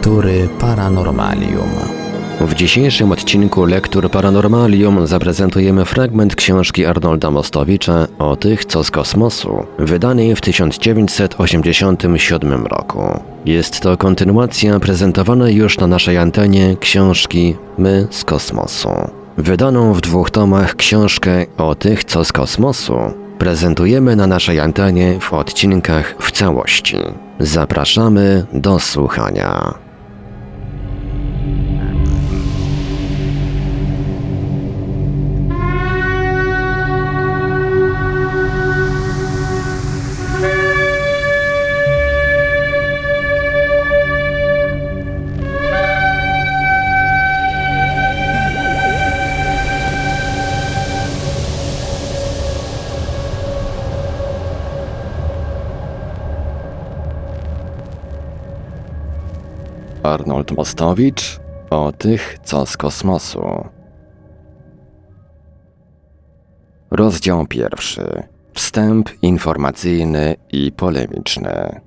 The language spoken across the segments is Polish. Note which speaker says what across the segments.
Speaker 1: Lektury Paranormalium.
Speaker 2: W dzisiejszym odcinku Lektur Paranormalium zaprezentujemy fragment książki Arnolda Mostowicza o tych, co z kosmosu, wydanej w 1987 roku. Jest to kontynuacja prezentowanej już na naszej antenie książki My z kosmosu. Wydaną w dwóch tomach książkę o tych, co z kosmosu prezentujemy na naszej antenie w odcinkach w całości. Zapraszamy do słuchania. Arnold Mostowicz o tych, co z kosmosu. Rozdział pierwszy. Wstęp informacyjny i polemiczny.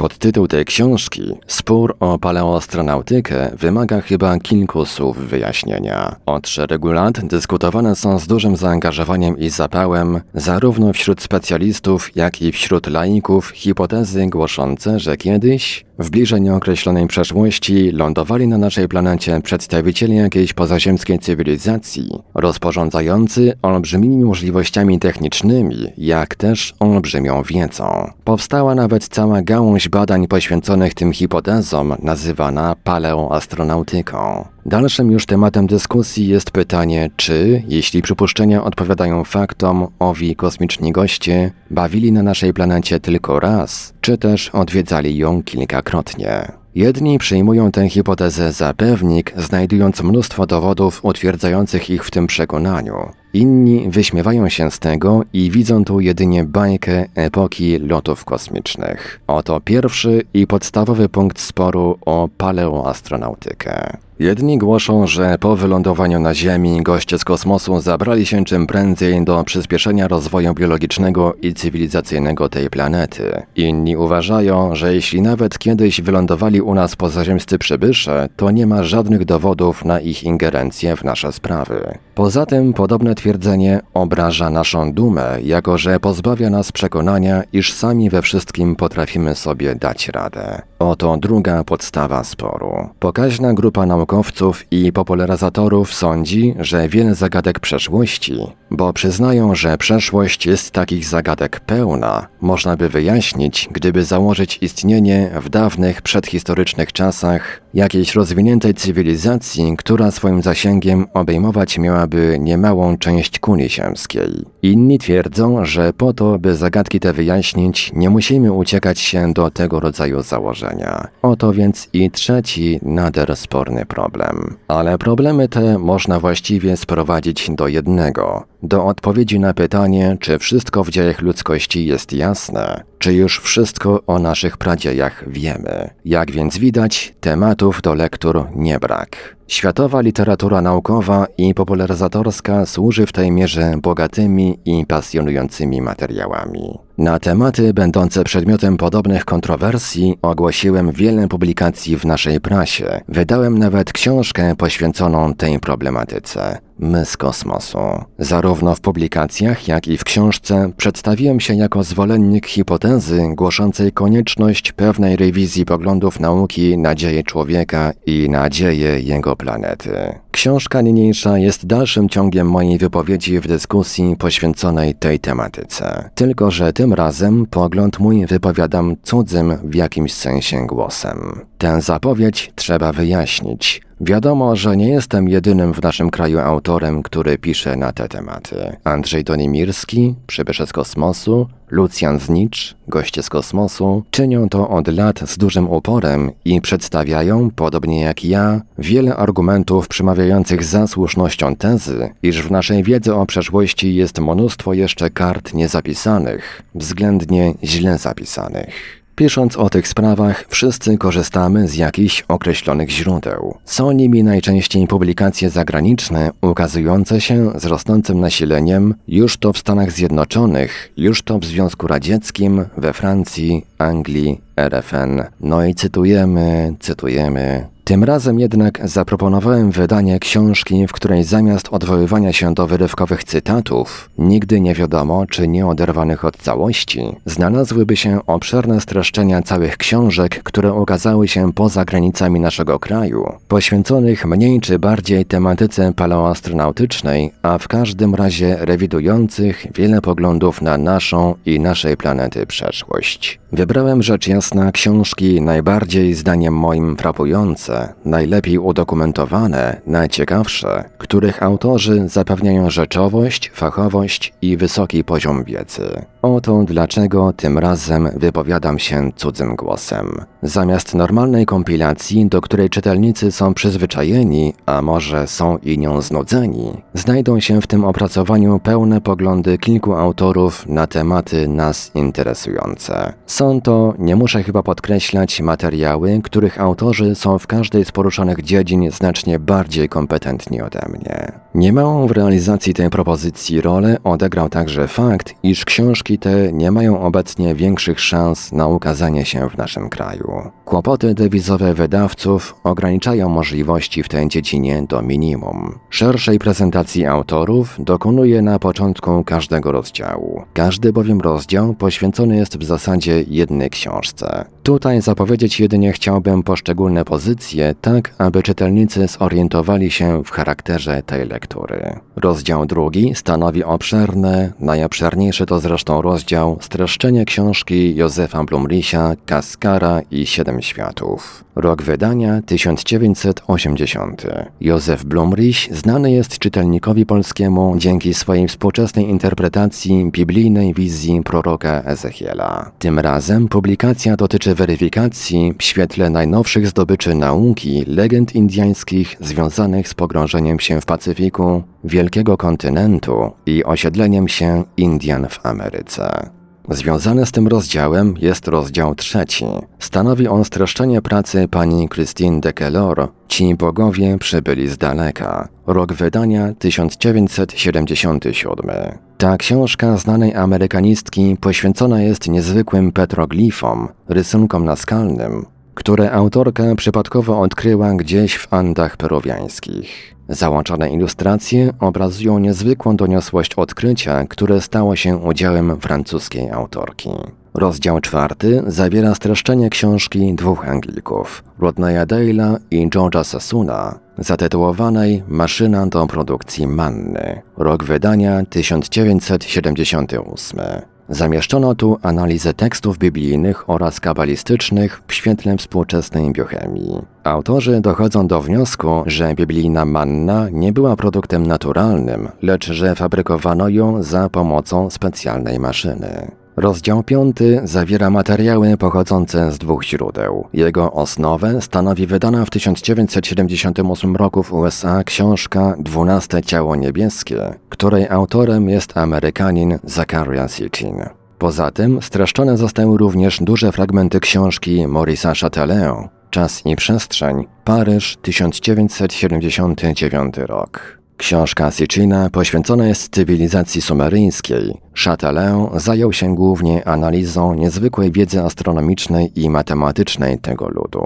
Speaker 2: Podtytuł tej książki, Spór o paleoastronautykę, wymaga chyba kilku słów wyjaśnienia. Od szeregu lat dyskutowane są z dużym zaangażowaniem i zapałem, zarówno wśród specjalistów, jak i wśród laików, hipotezy głoszące, że kiedyś, w bliżej nieokreślonej przeszłości, lądowali na naszej planecie przedstawiciele jakiejś pozaziemskiej cywilizacji, rozporządzający olbrzymimi możliwościami technicznymi, jak też olbrzymią wiedzą. Powstała nawet cała gałąź badań poświęconych tym hipotezom, nazywana paleoastronautyką. Dalszym już tematem dyskusji jest pytanie, czy, jeśli przypuszczenia odpowiadają faktom, owi kosmiczni goście bawili na naszej planecie tylko raz, czy też odwiedzali ją kilkakrotnie. Jedni przyjmują tę hipotezę za pewnik, znajdując mnóstwo dowodów utwierdzających ich w tym przekonaniu. Inni wyśmiewają się z tego i widzą tu jedynie bajkę epoki lotów kosmicznych. Oto pierwszy i podstawowy punkt sporu o paleoastronautykę. Jedni głoszą, że po wylądowaniu na Ziemi goście z kosmosu zabrali się czym prędzej do przyspieszenia rozwoju biologicznego i cywilizacyjnego tej planety. Inni uważają, że jeśli nawet kiedyś wylądowali u nas pozaziemscy przybysze, to nie ma żadnych dowodów na ich ingerencję w nasze sprawy. Poza tym podobne twierdzenie obraża naszą dumę, jako że pozbawia nas przekonania, iż sami we wszystkim potrafimy sobie dać radę. Oto druga podstawa sporu. Pokaźna grupa naukowców i popularyzatorów sądzi, że wiele zagadek przeszłości, bo przyznają, że przeszłość jest takich zagadek pełna, można by wyjaśnić, gdyby założyć istnienie w dawnych, przedhistorycznych czasach jakiejś rozwiniętej cywilizacji, która swoim zasięgiem obejmować miałaby niemałą część kuli ziemskiej. Inni twierdzą, że po to, by zagadki te wyjaśnić, nie musimy uciekać się do tego rodzaju założenia. Oto więc i trzeci, nader sporny problem. Ale problemy te można właściwie sprowadzić do jednego, do odpowiedzi na pytanie, czy wszystko w dziejach ludzkości jest jasne, czy już wszystko o naszych pradziejach wiemy. Jak więc widać, tematów do lektur nie brak. Światowa literatura naukowa i popularyzatorska służy w tej mierze bogatymi i pasjonującymi materiałami. Na tematy będące przedmiotem podobnych kontrowersji ogłosiłem wiele publikacji w naszej prasie. Wydałem nawet książkę poświęconą tej problematyce. My z kosmosu. Zarówno w publikacjach, jak i w książce przedstawiłem się jako zwolennik hipotezy głoszącej konieczność pewnej rewizji poglądów nauki na dzieje człowieka i nadzieje jego planety. Książka niniejsza jest dalszym ciągiem mojej wypowiedzi w dyskusji poświęconej tej tematyce. Tylko, że tym razem pogląd mój wypowiadam cudzym w jakimś sensie głosem. Tę zapowiedź trzeba wyjaśnić. Wiadomo, że nie jestem jedynym w naszym kraju autorem, który pisze na te tematy. Andrzej Donimirski, przybysze z kosmosu, Lucjan Znicz, goście z kosmosu, czynią to od lat z dużym uporem i przedstawiają, podobnie jak ja, wiele argumentów przemawiających za słusznością tezy, iż w naszej wiedzy o przeszłości jest mnóstwo jeszcze kart niezapisanych, względnie źle zapisanych. Pisząc o tych sprawach, wszyscy korzystamy z jakichś określonych źródeł. Są nimi najczęściej publikacje zagraniczne ukazujące się z rosnącym nasileniem już to w Stanach Zjednoczonych, już to w Związku Radzieckim, we Francji, Anglii, RFN. No i cytujemy, cytujemy. Tym razem jednak zaproponowałem wydanie książki, w której zamiast odwoływania się do wyrywkowych cytatów, nigdy nie wiadomo czy nie oderwanych od całości, znalazłyby się obszerne streszczenia całych książek, które ukazały się poza granicami naszego kraju, poświęconych mniej czy bardziej tematyce paleoastronautycznej, a w każdym razie rewidujących wiele poglądów na naszą i naszej planety przeszłość. Wybrałem rzecz jasna książki najbardziej zdaniem moim frapujące, najlepiej udokumentowane, najciekawsze, których autorzy zapewniają rzeczowość, fachowość i wysoki poziom wiedzy. Oto dlaczego tym razem wypowiadam się cudzym głosem. Zamiast normalnej kompilacji, do której czytelnicy są przyzwyczajeni, a może są i nią znudzeni, znajdą się w tym opracowaniu pełne poglądy kilku autorów na tematy nas interesujące. Są to, nie muszę chyba podkreślać, materiały, których autorzy są w każdej z poruszonych dziedzin znacznie bardziej kompetentni ode mnie. Niemałą w realizacji tej propozycji rolę odegrał także fakt, iż książki te nie mają obecnie większych szans na ukazanie się w naszym kraju. Kłopoty dewizowe wydawców ograniczają możliwości w tej dziedzinie do minimum. Szerszej prezentacji autorów dokonuje na początku każdego rozdziału. Każdy bowiem rozdział poświęcony jest w zasadzie jednej książce. Tutaj zapowiedzieć jedynie chciałbym poszczególne pozycje, tak aby czytelnicy zorientowali się w charakterze tej lektury. Rozdział drugi stanowi obszerne, najobszerniejszy to zresztą rozdział streszczenie książki Józefa Blumrisia Kaskara i Siedem Światów. Rok wydania 1980. Józef Blumriś znany jest czytelnikowi polskiemu dzięki swojej współczesnej interpretacji biblijnej wizji proroka Ezechiela. Tym razem publikacja dotyczy weryfikacji w świetle najnowszych zdobyczy nauki legend indyjskich związanych z pogrążeniem się w Pacyfiku, wielkiego kontynentu i osiedleniem się Indian w Ameryce. Związany z tym rozdziałem jest rozdział trzeci. Stanowi on streszczenie pracy pani Christine de Kellor Ci bogowie przybyli z daleka. Rok wydania 1977. Ta książka znanej amerykanistki poświęcona jest niezwykłym petroglifom, rysunkom naskalnym, które autorka przypadkowo odkryła gdzieś w Andach peruwiańskich. Załączone ilustracje obrazują niezwykłą doniosłość odkrycia, które stało się udziałem francuskiej autorki. Rozdział czwarty zawiera streszczenie książki dwóch Anglików, Rodneya Dale'a i George'a Sassuna, zatytułowanej Maszyna do produkcji manny, rok wydania 1978. Zamieszczono tu analizę tekstów biblijnych oraz kabalistycznych w świetle współczesnej biochemii. Autorzy dochodzą do wniosku, że biblijna manna nie była produktem naturalnym, lecz że fabrykowano ją za pomocą specjalnej maszyny. Rozdział 5 zawiera materiały pochodzące z dwóch źródeł. Jego osnowę stanowi wydana w 1978 roku w USA książka Dwunaste Ciało Niebieskie, której autorem jest Amerykanin Zachariah Sitchin. Poza tym streszczone zostały również duże fragmenty książki Maurisa Chatelain Czas i przestrzeń, Paryż 1979 rok. Książka Sitchina poświęcona jest cywilizacji sumeryjskiej. Chatelain zajął się głównie analizą niezwykłej wiedzy astronomicznej i matematycznej tego ludu.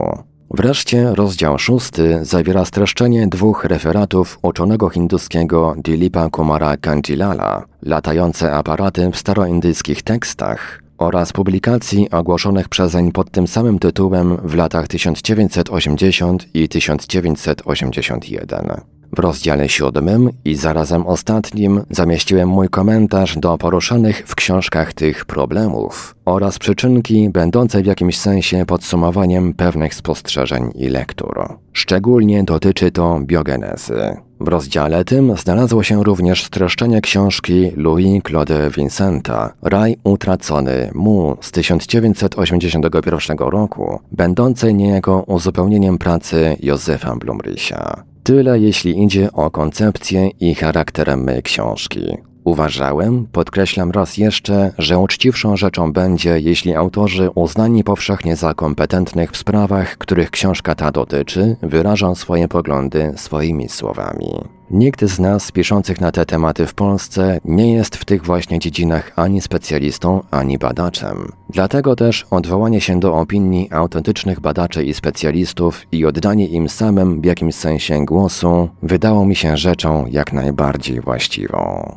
Speaker 2: Wreszcie rozdział szósty zawiera streszczenie dwóch referatów uczonego hinduskiego Dilipa Kumara Kanjilala, latające aparaty w staroindyjskich tekstach oraz publikacji ogłoszonych przezeń pod tym samym tytułem w latach 1980 i 1981. W rozdziale siódmym i zarazem ostatnim zamieściłem mój komentarz do poruszanych w książkach tych problemów oraz przyczynki będące w jakimś sensie podsumowaniem pewnych spostrzeżeń i lektur. Szczególnie dotyczy to biogenezy. W rozdziale tym znalazło się również streszczenie książki Louis Claude Vincenta Raj utracony mu z 1981 roku, będącej niejako uzupełnieniem pracy Józefa Blumrysia. Tyle jeśli idzie o koncepcję i charakter mej książki. Uważałem, podkreślam raz jeszcze, że uczciwszą rzeczą będzie, jeśli autorzy uznani powszechnie za kompetentnych w sprawach, których książka ta dotyczy, wyrażą swoje poglądy swoimi słowami. Nikt z nas piszących na te tematy w Polsce nie jest w tych właśnie dziedzinach ani specjalistą, ani badaczem. Dlatego też odwołanie się do opinii autentycznych badaczy i specjalistów i oddanie im samym w jakimś sensie głosu wydało mi się rzeczą jak najbardziej właściwą.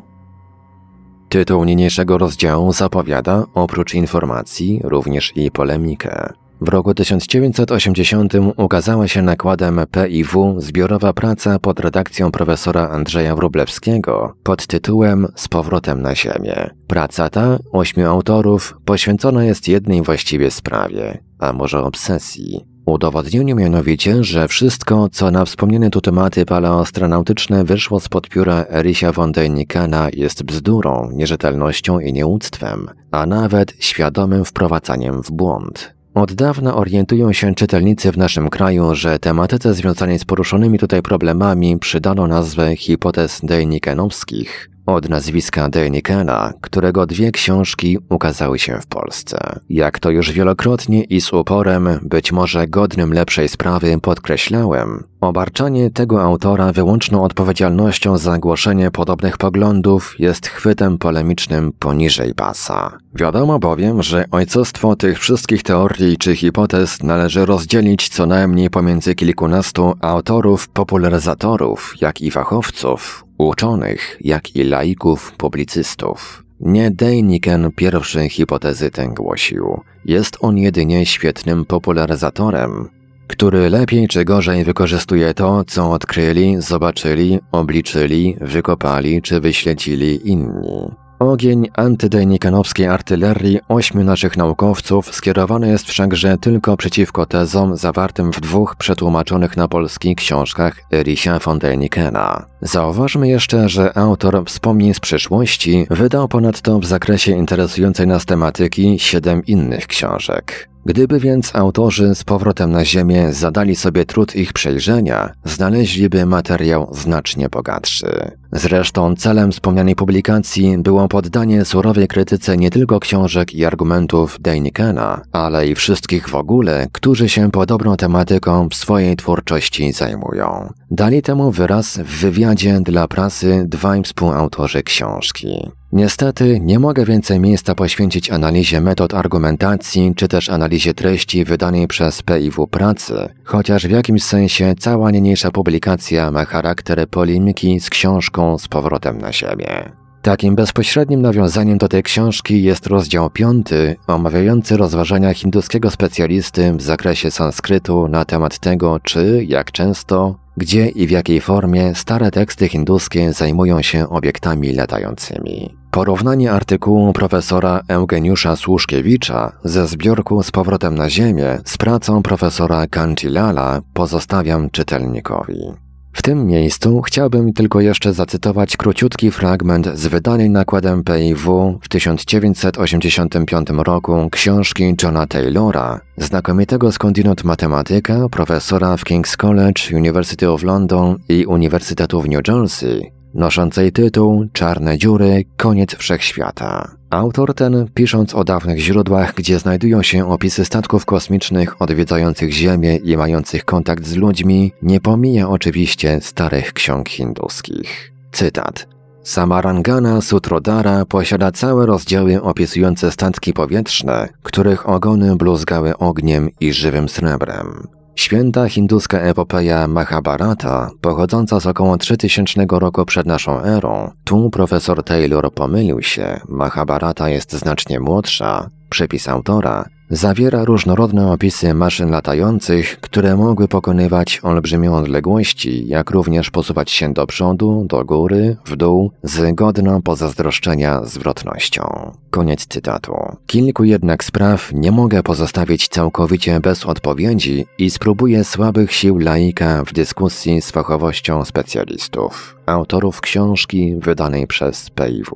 Speaker 2: Tytuł niniejszego rozdziału zapowiada, oprócz informacji, również i polemikę. W roku 1980 ukazała się nakładem PIW zbiorowa praca pod redakcją profesora Andrzeja Wróblewskiego pod tytułem Z powrotem na Ziemię. Praca ta, ośmiu autorów, poświęcona jest jednej właściwie sprawie, a może obsesji. Udowodnieniu mianowicie, że wszystko, co na wspomniane tu tematy paleoastronautyczne wyszło spod pióra Erisia von Dänikena jest bzdurą, nierzetelnością i nieuctwem, a nawet świadomym wprowadzaniem w błąd. Od dawna orientują się czytelnicy w naszym kraju, że tematyce związanej z poruszonymi tutaj problemami przydano nazwę hipotez dejnikenowskich, od nazwiska Dänikena, którego dwie książki ukazały się w Polsce. Jak to już wielokrotnie i z uporem, być może godnym lepszej sprawy podkreślałem, obarczanie tego autora wyłączną odpowiedzialnością za głoszenie podobnych poglądów jest chwytem polemicznym poniżej pasa. Wiadomo bowiem, że ojcostwo tych wszystkich teorii czy hipotez należy rozdzielić co najmniej pomiędzy kilkunastu autorów, popularyzatorów, jak i fachowców, uczonych, jak i laików, publicystów. Nie Dejniken pierwszy hipotezy tę głosił. Jest on jedynie świetnym popularyzatorem, który lepiej czy gorzej wykorzystuje to, co odkryli, zobaczyli, obliczyli, wykopali czy wyśledzili inni. Ogień antydejnikanowskiej artylerii ośmiu naszych naukowców skierowany jest wszakże tylko przeciwko tezom zawartym w dwóch przetłumaczonych na polski książkach Erisia von Dänikena. Zauważmy jeszcze, że autor wspomnień z przyszłości wydał ponadto w zakresie interesującej nas tematyki siedem innych książek. Gdyby więc autorzy z powrotem na Ziemię zadali sobie trud ich przejrzenia, znaleźliby materiał znacznie bogatszy. Zresztą celem wspomnianej publikacji było poddanie surowej krytyce nie tylko książek i argumentów Deinikena, ale i wszystkich w ogóle, którzy się podobną tematyką w swojej twórczości zajmują. Dali temu wyraz w wywiadzie dla prasy dwaj współautorzy książki. Niestety nie mogę więcej miejsca poświęcić analizie metod argumentacji czy też analizie treści wydanej przez PIW pracy, chociaż w jakimś sensie cała niniejsza publikacja ma charakter polemiki z książką z powrotem na siebie. Takim bezpośrednim nawiązaniem do tej książki jest rozdział piąty, omawiający rozważania hinduskiego specjalisty w zakresie sanskrytu na temat tego, czy, jak często, gdzie i w jakiej formie stare teksty hinduskie zajmują się obiektami latającymi. Porównanie artykułu profesora Eugeniusza Słuszkiewicza ze zbiorku z powrotem na Ziemię z pracą profesora Kanchilala pozostawiam czytelnikowi. W tym miejscu chciałbym tylko jeszcze zacytować króciutki fragment z wydanej nakładem PIW w 1985 roku książki Johna Taylora, znakomitego skądinąd matematyka, profesora w King's College, University of London i Uniwersytetu w New Jersey, noszącej tytuł Czarne dziury, koniec wszechświata. Autor ten, pisząc o dawnych źródłach, gdzie znajdują się opisy statków kosmicznych odwiedzających Ziemię i mających kontakt z ludźmi, nie pomija oczywiście starych ksiąg hinduskich. Cytat. Samarangana Sutrodara posiada całe rozdziały opisujące statki powietrzne, których ogony bluzgały ogniem i żywym srebrem. Święta hinduska epopeja Mahabharata, pochodząca z około 3000 roku przed naszą erą, tu profesor Taylor pomylił się, Mahabharata jest znacznie młodsza, przepis autora, Zawiera różnorodne opisy maszyn latających, które mogły pokonywać olbrzymie odległości, jak również posuwać się do przodu, do góry, w dół, z godną pozazdroszczenia zwrotnością. Koniec cytatu. Kilku jednak spraw nie mogę pozostawić całkowicie bez odpowiedzi i spróbuję słabych sił laika w dyskusji z fachowością specjalistów, autorów książki wydanej przez PIW.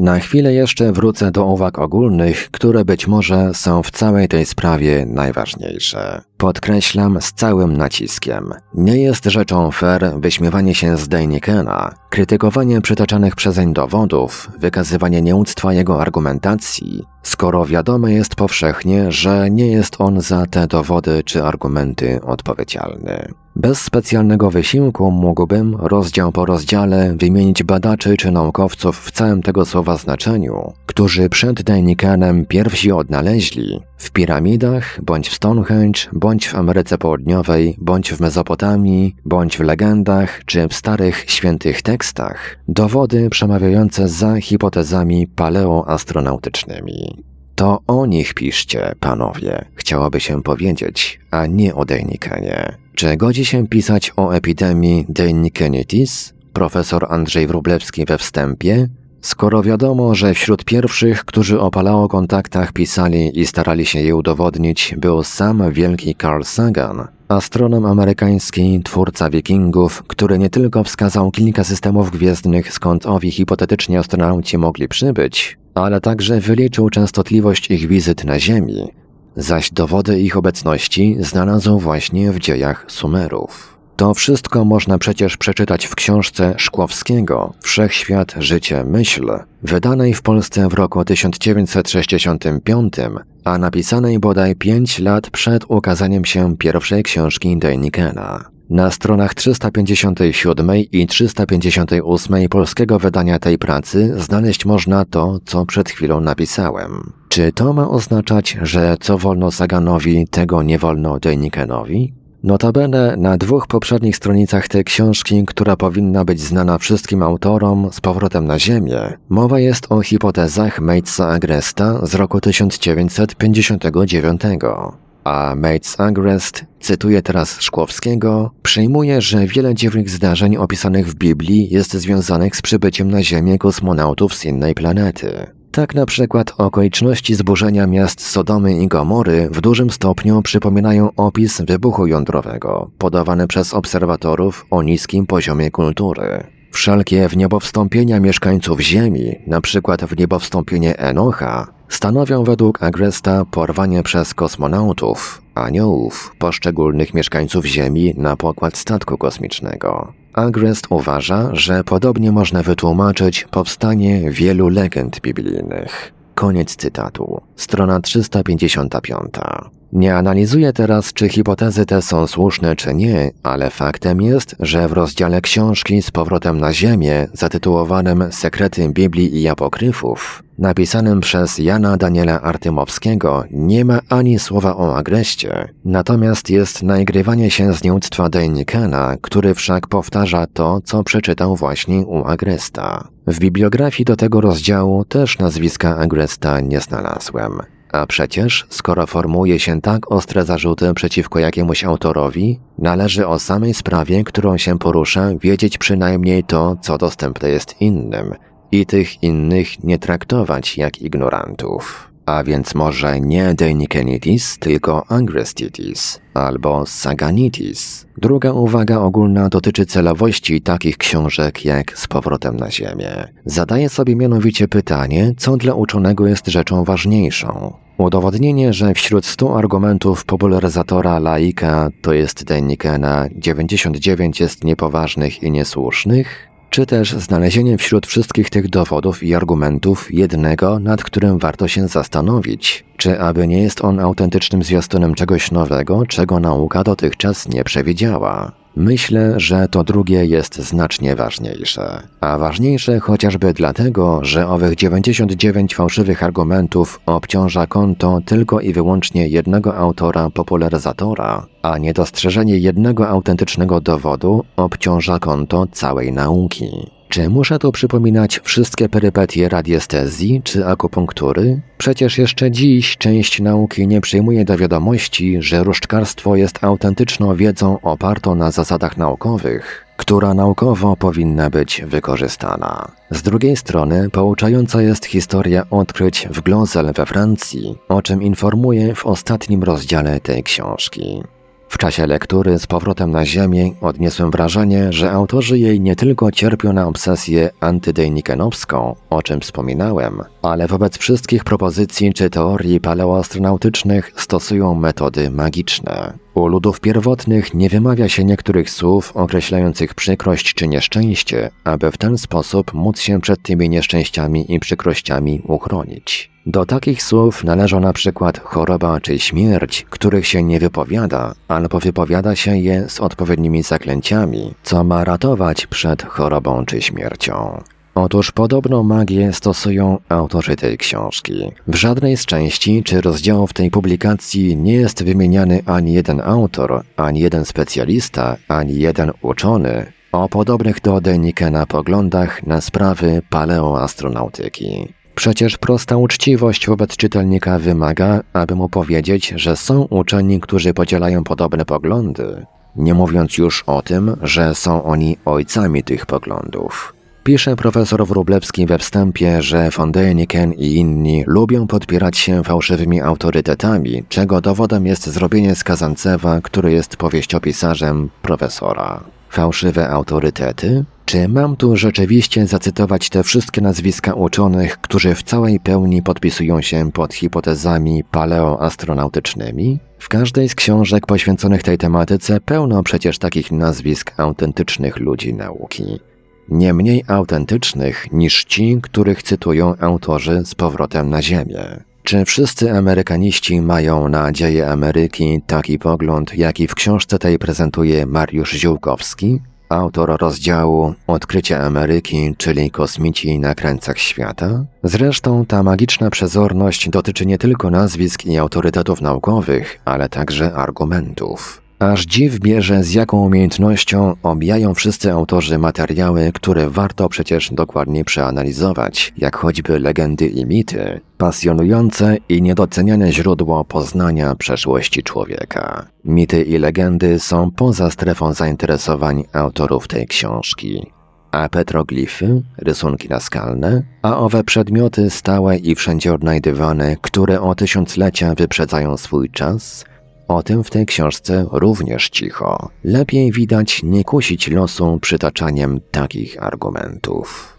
Speaker 2: Na chwilę jeszcze wrócę do uwag ogólnych, które być może są w całej tej sprawie najważniejsze. Podkreślam z całym naciskiem. Nie jest rzeczą fair wyśmiewanie się z Dejnikena, krytykowanie przytaczanych przezeń dowodów, wykazywanie nieuctwa jego argumentacji, skoro wiadome jest powszechnie, że nie jest on za te dowody czy argumenty odpowiedzialny. Bez specjalnego wysiłku mógłbym, rozdział po rozdziale, wymienić badaczy czy naukowców w całym tego słowa znaczeniu, którzy przed Dejnikenem pierwsi odnaleźli w piramidach, bądź w Stonehenge, bądź w Ameryce Południowej, bądź w Mezopotamii, bądź w legendach czy w starych świętych tekstach dowody przemawiające za hipotezami paleoastronautycznymi. To o nich piszcie, panowie, chciałoby się powiedzieć, a nie o Dejnikenie. Czy godzi się pisać o epidemii Dejnikenitis? Profesor Andrzej Wróblewski we wstępie? Skoro wiadomo, że wśród pierwszych, którzy o paleokontaktach pisali i starali się je udowodnić, był sam wielki Carl Sagan, astronom amerykański, twórca wikingów, który nie tylko wskazał kilka systemów gwiezdnych, skąd owi hipotetycznie astronauci mogli przybyć, ale także wyliczył częstotliwość ich wizyt na Ziemi, zaś dowody ich obecności znalazł właśnie w dziejach Sumerów. To wszystko można przecież przeczytać w książce Szkłowskiego Wszechświat, Życie, Myśl, wydanej w Polsce w roku 1965, a napisanej bodaj 5 lat przed ukazaniem się pierwszej książki Dejnikena. Na stronach 357 i 358 polskiego wydania tej pracy znaleźć można to, co przed chwilą napisałem. Czy to ma oznaczać, że co wolno Saganowi, tego nie wolno Dejnikenowi? Notabene na dwóch poprzednich stronicach tej książki, która powinna być znana wszystkim autorom z powrotem na Ziemię, mowa jest o hipotezach Matesa Agresta z roku 1959. A Mates Agrest, cytuję teraz Szkłowskiego, przyjmuje, że wiele dziwnych zdarzeń opisanych w Biblii jest związanych z przybyciem na Ziemię kosmonautów z innej planety. Tak na przykład okoliczności zburzenia miast Sodomy i Gomory w dużym stopniu przypominają opis wybuchu jądrowego, podawany przez obserwatorów o niskim poziomie kultury. Wszelkie wniebowstąpienia mieszkańców Ziemi, na przykład wniebowstąpienie Enocha, stanowią według Agresta porwanie przez kosmonautów, aniołów, poszczególnych mieszkańców Ziemi na pokład statku kosmicznego. Agrest uważa, że podobnie można wytłumaczyć powstanie wielu legend biblijnych. Koniec cytatu. Strona 355. Nie analizuję teraz, czy hipotezy te są słuszne czy nie, ale faktem jest, że w rozdziale książki z powrotem na Ziemię, zatytułowanym Sekrety Biblii i Apokryfów, napisanym przez Jana Daniela Artymowskiego, nie ma ani słowa o agreście, natomiast jest naigrywanie się z nieuctwa Dejnikena, który wszak powtarza to, co przeczytał właśnie u Agresta. W bibliografii do tego rozdziału też nazwiska Agresta nie znalazłem. A przecież, skoro formułuje się tak ostre zarzuty przeciwko jakiemuś autorowi, należy o samej sprawie, którą się porusza, wiedzieć przynajmniej to, co dostępne jest innym i tych innych nie traktować jak ignorantów. A więc może nie Deinikenitis, tylko Angrestitis albo Saganitis. Druga uwaga ogólna dotyczy celowości takich książek jak Z powrotem na Ziemię. Zadaję sobie mianowicie pytanie, co dla uczonego jest rzeczą ważniejszą. Udowodnienie, że wśród 100 argumentów popularyzatora laika, to jest Deinikena, 99 jest niepoważnych i niesłusznych, czy też znalezienie wśród wszystkich tych dowodów i argumentów jednego, nad którym warto się zastanowić, czy aby nie jest on autentycznym zwiastunem czegoś nowego, czego nauka dotychczas nie przewidziała. Myślę, że to drugie jest znacznie ważniejsze. A ważniejsze chociażby dlatego, że owych 99 fałszywych argumentów obciąża konto tylko i wyłącznie jednego autora popularyzatora, a niedostrzeżenie jednego autentycznego dowodu obciąża konto całej nauki. Czy muszę tu przypominać wszystkie perypetie radiestezji czy akupunktury? Przecież jeszcze dziś część nauki nie przyjmuje do wiadomości, że różdżkarstwo jest autentyczną wiedzą opartą na zasadach naukowych, która naukowo powinna być wykorzystana. Z drugiej strony pouczająca jest historia odkryć w Glosel we Francji, o czym informuję w ostatnim rozdziale tej książki. W czasie lektury z powrotem na Ziemię odniosłem wrażenie, że autorzy jej nie tylko cierpią na obsesję antydejnikenowską, o czym wspominałem, ale wobec wszystkich propozycji czy teorii paleoastronautycznych stosują metody magiczne. U ludów pierwotnych nie wymawia się niektórych słów określających przykrość czy nieszczęście, aby w ten sposób móc się przed tymi nieszczęściami i przykrościami uchronić. Do takich słów należą na przykład choroba czy śmierć, których się nie wypowiada, albo wypowiada się je z odpowiednimi zaklęciami, co ma ratować przed chorobą czy śmiercią. Otóż podobną magię stosują autorzy tej książki. W żadnej z części czy rozdziałów tej publikacji nie jest wymieniany ani jeden autor, ani jeden specjalista, ani jeden uczony o podobnych do Denikena poglądach na sprawy paleoastronautyki. Przecież prosta uczciwość wobec czytelnika wymaga, aby mu powiedzieć, że są uczeni, którzy podzielają podobne poglądy, nie mówiąc już o tym, że są oni ojcami tych poglądów. Pisze profesor Wróblewski we wstępie, że von Däniken i inni lubią podpierać się fałszywymi autorytetami, czego dowodem jest zrobienie z Kazancewa, który jest powieściopisarzem profesora. Fałszywe autorytety? Czy mam tu rzeczywiście zacytować te wszystkie nazwiska uczonych, którzy w całej pełni podpisują się pod hipotezami paleoastronautycznymi? W każdej z książek poświęconych tej tematyce pełno przecież takich nazwisk autentycznych ludzi nauki nie mniej autentycznych niż ci, których cytują autorzy z powrotem na Ziemię. Czy wszyscy Amerykaniści mają na dzieje Ameryki taki pogląd, jaki w książce tej prezentuje Mariusz Ziółkowski, autor rozdziału Odkrycie Ameryki, czyli kosmici na krańcach świata? Zresztą ta magiczna przezorność dotyczy nie tylko nazwisk i autorytetów naukowych, ale także argumentów. Aż dziw bierze, z jaką umiejętnością obijają wszyscy autorzy materiały, które warto przecież dokładnie przeanalizować, jak choćby legendy i mity, pasjonujące i niedoceniane źródło poznania przeszłości człowieka. Mity i legendy są poza strefą zainteresowań autorów tej książki a petroglify, rysunki naskalne, a owe przedmioty stałe i wszędzie odnajdywane, które o tysiąclecia wyprzedzają swój czas, o tym w tej książce również cicho. Lepiej widać nie kusić losu przytaczaniem takich argumentów.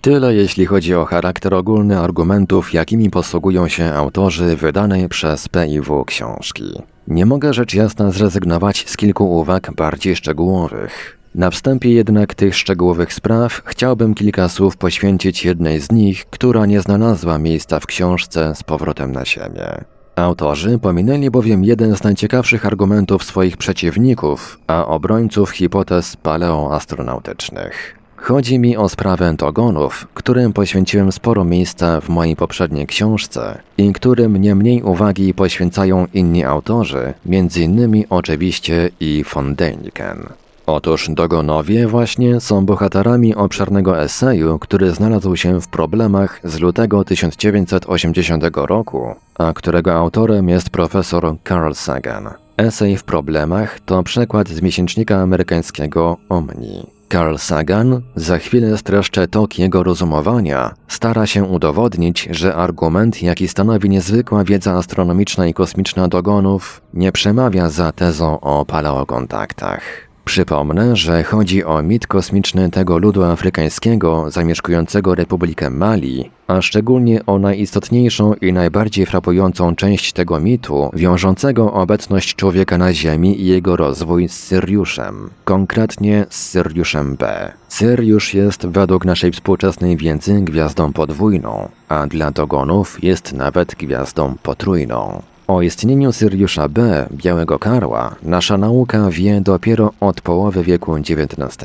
Speaker 2: Tyle jeśli chodzi o charakter ogólny argumentów, jakimi posługują się autorzy wydanej przez PIW książki. Nie mogę rzecz jasna zrezygnować z kilku uwag bardziej szczegółowych. Na wstępie jednak tych szczegółowych spraw chciałbym kilka słów poświęcić jednej z nich, która nie znalazła miejsca w książce z powrotem na ziemię. Autorzy pominęli bowiem jeden z najciekawszych argumentów swoich przeciwników, a obrońców hipotez paleoastronautycznych. Chodzi mi o sprawę dogonów, którym poświęciłem sporo miejsca w mojej poprzedniej książce i którym nie mniej uwagi poświęcają inni autorzy, m.in. oczywiście i von Däniken. Otóż Dogonowie właśnie są bohaterami obszernego eseju, który znalazł się w problemach z lutego 1980 roku, a którego autorem jest profesor Carl Sagan. Esej w problemach to przekład z miesięcznika amerykańskiego Omni. Carl Sagan, za chwilę streszczę tok jego rozumowania, stara się udowodnić, że argument, jaki stanowi niezwykła wiedza astronomiczna i kosmiczna dogonów, nie przemawia za tezą o paleokontaktach. Przypomnę, że chodzi o mit kosmiczny tego ludu afrykańskiego zamieszkującego Republikę Mali, a szczególnie o najistotniejszą i najbardziej frapującą część tego mitu, wiążącego obecność człowieka na Ziemi i jego rozwój z Syriuszem, konkretnie z Syriuszem B. Syriusz jest według naszej współczesnej wiedzy gwiazdą podwójną, a dla dogonów jest nawet gwiazdą potrójną. O istnieniu Syriusza B, Białego Karła, nasza nauka wie dopiero od połowy wieku XIX.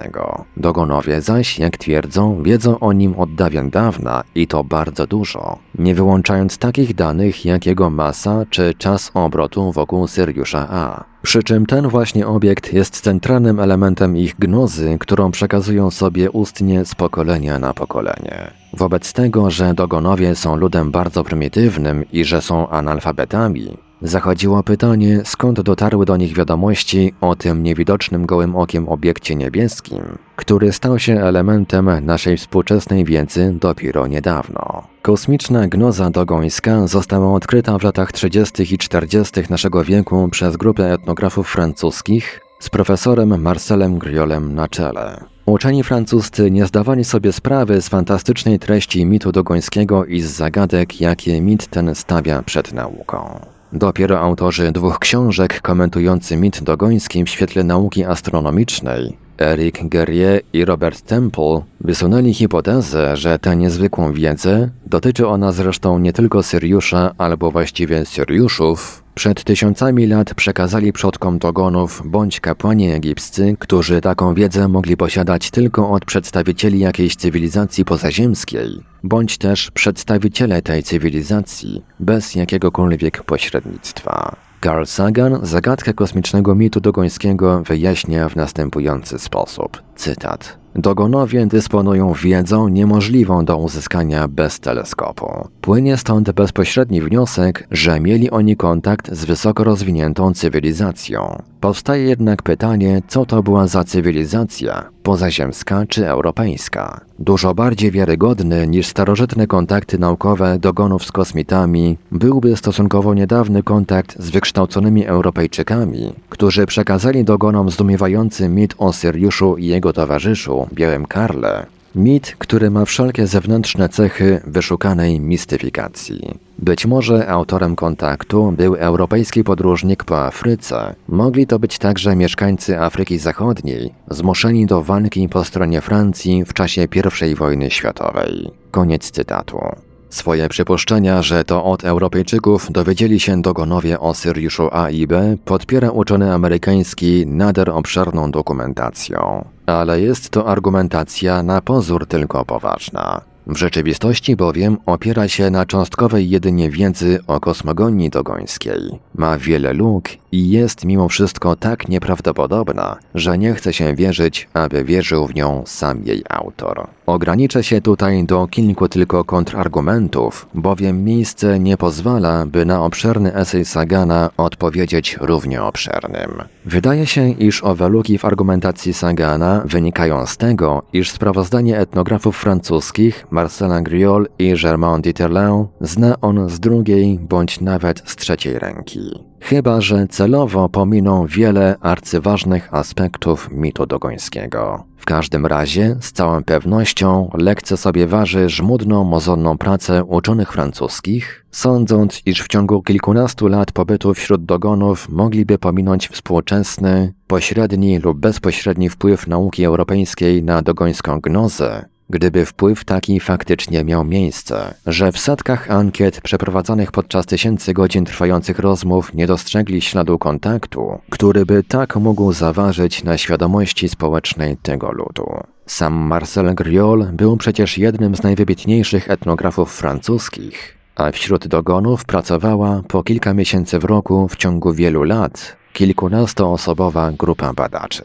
Speaker 2: Dogonowie zaś, jak twierdzą, wiedzą o nim od dawien dawna i to bardzo dużo, nie wyłączając takich danych jak jego masa czy czas obrotu wokół Syriusza A. Przy czym ten właśnie obiekt jest centralnym elementem ich gnozy, którą przekazują sobie ustnie z pokolenia na pokolenie. Wobec tego, że dogonowie są ludem bardzo prymitywnym i że są analfabetami, zachodziło pytanie, skąd dotarły do nich wiadomości o tym niewidocznym gołym okiem obiekcie niebieskim, który stał się elementem naszej współczesnej wiedzy dopiero niedawno. Kosmiczna gnoza dogońska została odkryta w latach 30. i 40. naszego wieku przez grupę etnografów francuskich z profesorem Marcelem Griolem na czele. Uczeni francuscy nie zdawali sobie sprawy z fantastycznej treści mitu dogońskiego i z zagadek, jakie mit ten stawia przed nauką. Dopiero autorzy dwóch książek komentujący mit dogoński w świetle nauki astronomicznej, Eric Guerrier i Robert Temple, wysunęli hipotezę, że tę niezwykłą wiedzę, dotyczy ona zresztą nie tylko Syriusza albo właściwie Syriuszów, przed tysiącami lat przekazali przodkom dogonów bądź kapłani egipscy, którzy taką wiedzę mogli posiadać tylko od przedstawicieli jakiejś cywilizacji pozaziemskiej, bądź też przedstawiciele tej cywilizacji bez jakiegokolwiek pośrednictwa. Carl Sagan zagadkę kosmicznego mitu dogońskiego wyjaśnia w następujący sposób. Cytat. Dogonowie dysponują wiedzą niemożliwą do uzyskania bez teleskopu. Płynie stąd bezpośredni wniosek, że mieli oni kontakt z wysoko rozwiniętą cywilizacją. Powstaje jednak pytanie, co to była za cywilizacja, pozaziemska czy europejska. Dużo bardziej wiarygodny niż starożytne kontakty naukowe dogonów z kosmitami byłby stosunkowo niedawny kontakt z wykształconymi Europejczykami, którzy przekazali dogonom zdumiewający mit o Syriuszu i jego towarzyszu, Białym Karle, Mit, który ma wszelkie zewnętrzne cechy wyszukanej mistyfikacji. Być może autorem kontaktu był europejski podróżnik po Afryce. Mogli to być także mieszkańcy Afryki Zachodniej, zmuszeni do walki po stronie Francji w czasie I wojny światowej. Koniec cytatu. Swoje przypuszczenia, że to od Europejczyków dowiedzieli się dogonowie o Syriuszu A i B, podpiera uczony amerykański nader obszerną dokumentacją. Ale jest to argumentacja na pozór tylko poważna. W rzeczywistości bowiem opiera się na cząstkowej jedynie wiedzy o kosmogonii dogońskiej. Ma wiele luk i jest mimo wszystko tak nieprawdopodobna, że nie chce się wierzyć, aby wierzył w nią sam jej autor. Ograniczę się tutaj do kilku tylko kontrargumentów, bowiem miejsce nie pozwala, by na obszerny esej Sagana odpowiedzieć równie obszernym. Wydaje się, iż owe luki w argumentacji Sagana wynikają z tego, iż sprawozdanie etnografów francuskich Marcela Griol i Germain Dieterlin zna on z drugiej bądź nawet z trzeciej ręki. Chyba, że celowo pominą wiele arcyważnych aspektów mitu dogońskiego. W każdym razie, z całą pewnością, lekce sobie waży żmudną, mozolną pracę uczonych francuskich, sądząc, iż w ciągu kilkunastu lat pobytu wśród dogonów mogliby pominąć współczesny, pośredni lub bezpośredni wpływ nauki europejskiej na dogońską gnozę, Gdyby wpływ taki faktycznie miał miejsce, że w setkach ankiet przeprowadzanych podczas tysięcy godzin trwających rozmów nie dostrzegli śladu kontaktu, który by tak mógł zaważyć na świadomości społecznej tego ludu. Sam Marcel Griol był przecież jednym z najwybitniejszych etnografów francuskich, a wśród dogonów pracowała po kilka miesięcy w roku w ciągu wielu lat kilkunastoosobowa grupa badaczy.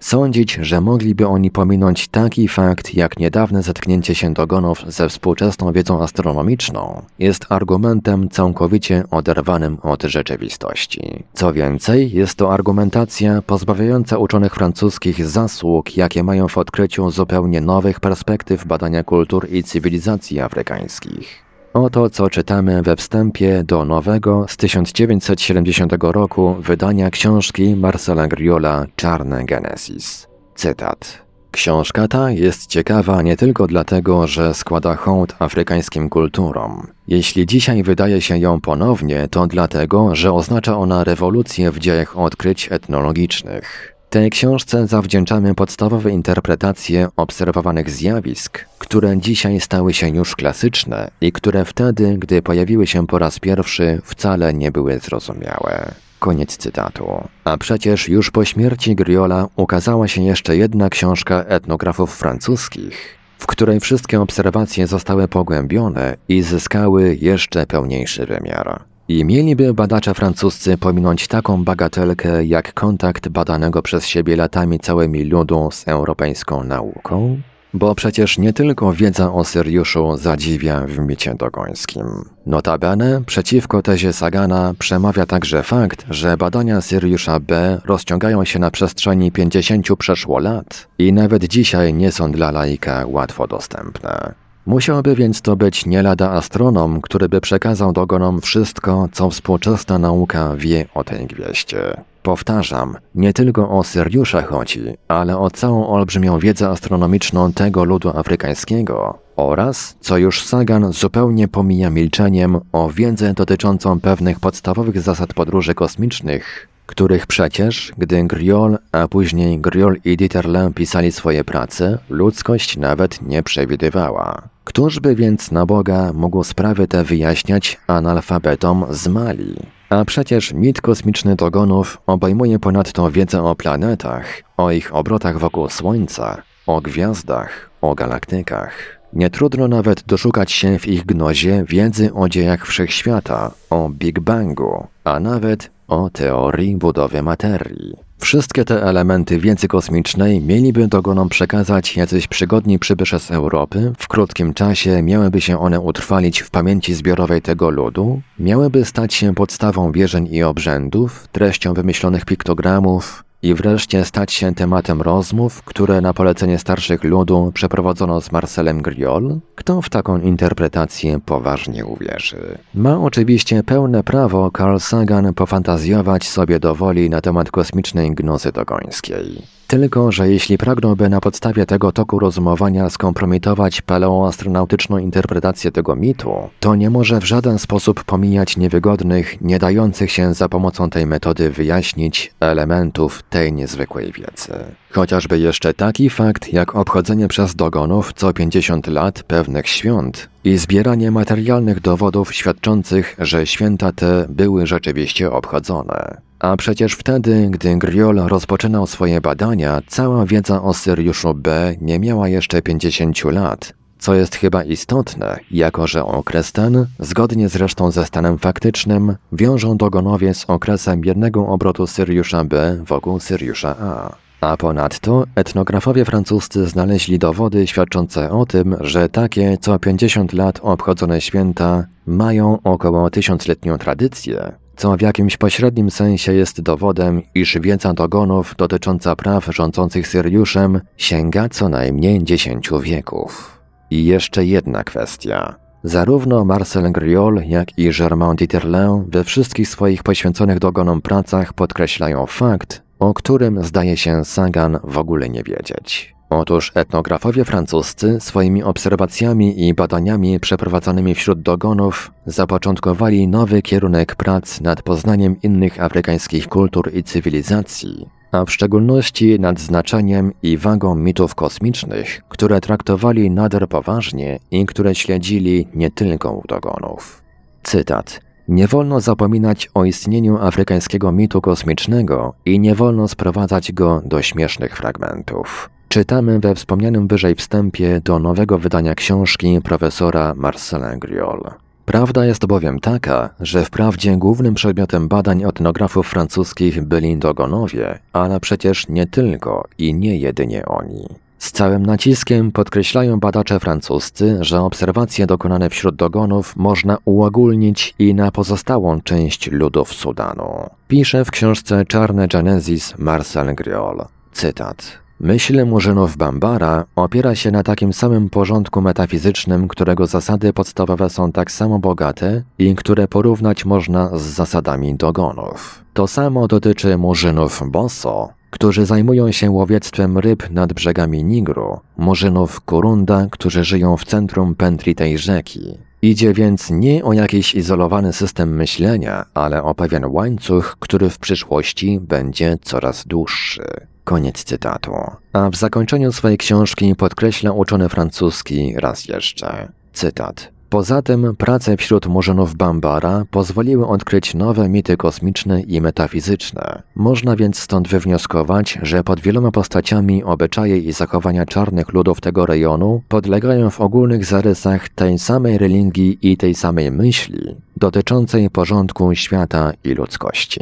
Speaker 2: Sądzić, że mogliby oni pominąć taki fakt jak niedawne zetknięcie się dogonów ze współczesną wiedzą astronomiczną, jest argumentem całkowicie oderwanym od rzeczywistości. Co więcej, jest to argumentacja pozbawiająca uczonych francuskich zasług, jakie mają w odkryciu zupełnie nowych perspektyw badania kultur i cywilizacji afrykańskich. Oto co czytamy we wstępie do nowego z 1970 roku wydania książki Marcela Griola Czarne Genesis. Cytat. Książka ta jest ciekawa nie tylko dlatego, że składa hołd afrykańskim kulturom. Jeśli dzisiaj wydaje się ją ponownie, to dlatego, że oznacza ona rewolucję w dziejach odkryć etnologicznych. Tej książce zawdzięczamy podstawowe interpretacje obserwowanych zjawisk, które dzisiaj stały się już klasyczne i które wtedy, gdy pojawiły się po raz pierwszy, wcale nie były zrozumiałe. Koniec cytatu. A przecież już po śmierci Griola ukazała się jeszcze jedna książka etnografów francuskich, w której wszystkie obserwacje zostały pogłębione i zyskały jeszcze pełniejszy wymiar. I mieliby badacze francuscy pominąć taką bagatelkę jak kontakt badanego przez siebie latami całymi ludu z europejską nauką? Bo przecież nie tylko wiedza o Syriuszu zadziwia w micie dogońskim. Notabene przeciwko tezie Sagana przemawia także fakt, że badania Syriusza B rozciągają się na przestrzeni 50 przeszło lat i nawet dzisiaj nie są dla laika łatwo dostępne. Musiałby więc to być nie lada astronom, który by przekazał dogonom wszystko, co współczesna nauka wie o tej gwieździe. Powtarzam, nie tylko o Syriusza chodzi, ale o całą olbrzymią wiedzę astronomiczną tego ludu afrykańskiego, oraz, co już Sagan zupełnie pomija milczeniem, o wiedzę dotyczącą pewnych podstawowych zasad podróży kosmicznych, których przecież, gdy Griol, a później Griol i Dieterle pisali swoje prace, ludzkość nawet nie przewidywała. Któż by więc na Boga mógł sprawy te wyjaśniać analfabetom z Mali? A przecież mit kosmiczny Dogonów obejmuje ponadto wiedzę o planetach, o ich obrotach wokół Słońca, o gwiazdach, o galaktykach. Nie trudno nawet doszukać się w ich gnozie wiedzy o dziejach wszechświata, o Big Bangu, a nawet o teorii budowy materii. Wszystkie te elementy wiedzy kosmicznej mieliby dogonom przekazać jacyś przygodni przybysze z Europy, w krótkim czasie miałyby się one utrwalić w pamięci zbiorowej tego ludu, miałyby stać się podstawą wierzeń i obrzędów, treścią wymyślonych piktogramów, i wreszcie stać się tematem rozmów, które na polecenie starszych ludu przeprowadzono z Marcelem Griol? Kto w taką interpretację poważnie uwierzy? Ma oczywiście pełne prawo Carl Sagan pofantazjować sobie do woli na temat kosmicznej gnozy dogońskiej. Tylko, że jeśli pragnąłby na podstawie tego toku rozumowania skompromitować paleoastronautyczną interpretację tego mitu, to nie może w żaden sposób pomijać niewygodnych, nie dających się za pomocą tej metody wyjaśnić elementów tej niezwykłej wiedzy. Chociażby jeszcze taki fakt, jak obchodzenie przez dogonów co 50 lat pewnych świąt i zbieranie materialnych dowodów świadczących, że święta te były rzeczywiście obchodzone. A przecież wtedy, gdy Griol rozpoczynał swoje badania, cała wiedza o Syriuszu B nie miała jeszcze 50 lat, co jest chyba istotne, jako że okres ten, zgodnie zresztą ze stanem faktycznym, wiążą dogonowie z okresem jednego obrotu Syriusza B wokół Syriusza A. A ponadto etnografowie francuscy znaleźli dowody świadczące o tym, że takie co 50 lat obchodzone święta mają około tysiącletnią tradycję, co w jakimś pośrednim sensie jest dowodem, iż wiedza dogonów dotycząca praw rządzących Syriuszem sięga co najmniej dziesięciu wieków. I jeszcze jedna kwestia. Zarówno Marcel Griol, jak i Germain Dieterle we wszystkich swoich poświęconych dogonom pracach podkreślają fakt, o którym zdaje się Sagan w ogóle nie wiedzieć. Otóż etnografowie francuscy swoimi obserwacjami i badaniami przeprowadzanymi wśród dogonów zapoczątkowali nowy kierunek prac nad poznaniem innych afrykańskich kultur i cywilizacji, a w szczególności nad znaczeniem i wagą mitów kosmicznych, które traktowali nader poważnie i które śledzili nie tylko u dogonów. Cytat. Nie wolno zapominać o istnieniu afrykańskiego mitu kosmicznego i nie wolno sprowadzać go do śmiesznych fragmentów. Czytamy we wspomnianym wyżej wstępie do nowego wydania książki profesora Marcela Griol. Prawda jest bowiem taka, że wprawdzie głównym przedmiotem badań etnografów francuskich byli dogonowie, ale przecież nie tylko i nie jedynie oni. Z całym naciskiem podkreślają badacze francuscy, że obserwacje dokonane wśród dogonów można uogólnić i na pozostałą część ludów Sudanu. Pisze w książce Czarne Genesis Marcel Griol. Cytat. Myśl Murzynów Bambara opiera się na takim samym porządku metafizycznym, którego zasady podstawowe są tak samo bogate i które porównać można z zasadami dogonów. To samo dotyczy Murzynów Bosso, którzy zajmują się łowiectwem ryb nad brzegami Nigru, Murzynów Kurunda, którzy żyją w centrum pętli tej rzeki. Idzie więc nie o jakiś izolowany system myślenia, ale o pewien łańcuch, który w przyszłości będzie coraz dłuższy. Koniec cytatu. A w zakończeniu swojej książki podkreśla uczony francuski raz jeszcze. Cytat. Poza tym prace wśród murzynów Bambara pozwoliły odkryć nowe mity kosmiczne i metafizyczne. Można więc stąd wywnioskować, że pod wieloma postaciami obyczaje i zachowania czarnych ludów tego rejonu podlegają w ogólnych zarysach tej samej religii i tej samej myśli dotyczącej porządku świata i ludzkości.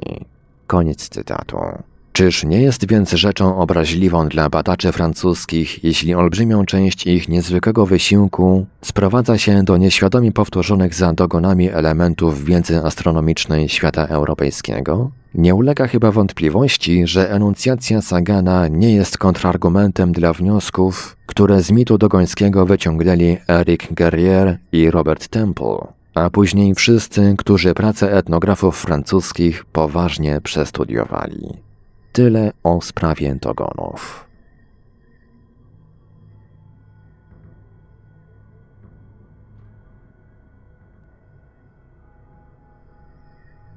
Speaker 2: Koniec cytatu. Czyż nie jest więc rzeczą obraźliwą dla badaczy francuskich, jeśli olbrzymią część ich niezwykłego wysiłku sprowadza się do nieświadomie powtórzonych za dogonami elementów wiedzy astronomicznej świata europejskiego? Nie ulega chyba wątpliwości, że enuncjacja Sagana nie jest kontrargumentem dla wniosków, które z mitu dogońskiego wyciągnęli Eric Guerrier i Robert Temple, a później wszyscy, którzy pracę etnografów francuskich poważnie przestudiowali. Tyle o sprawie togonów.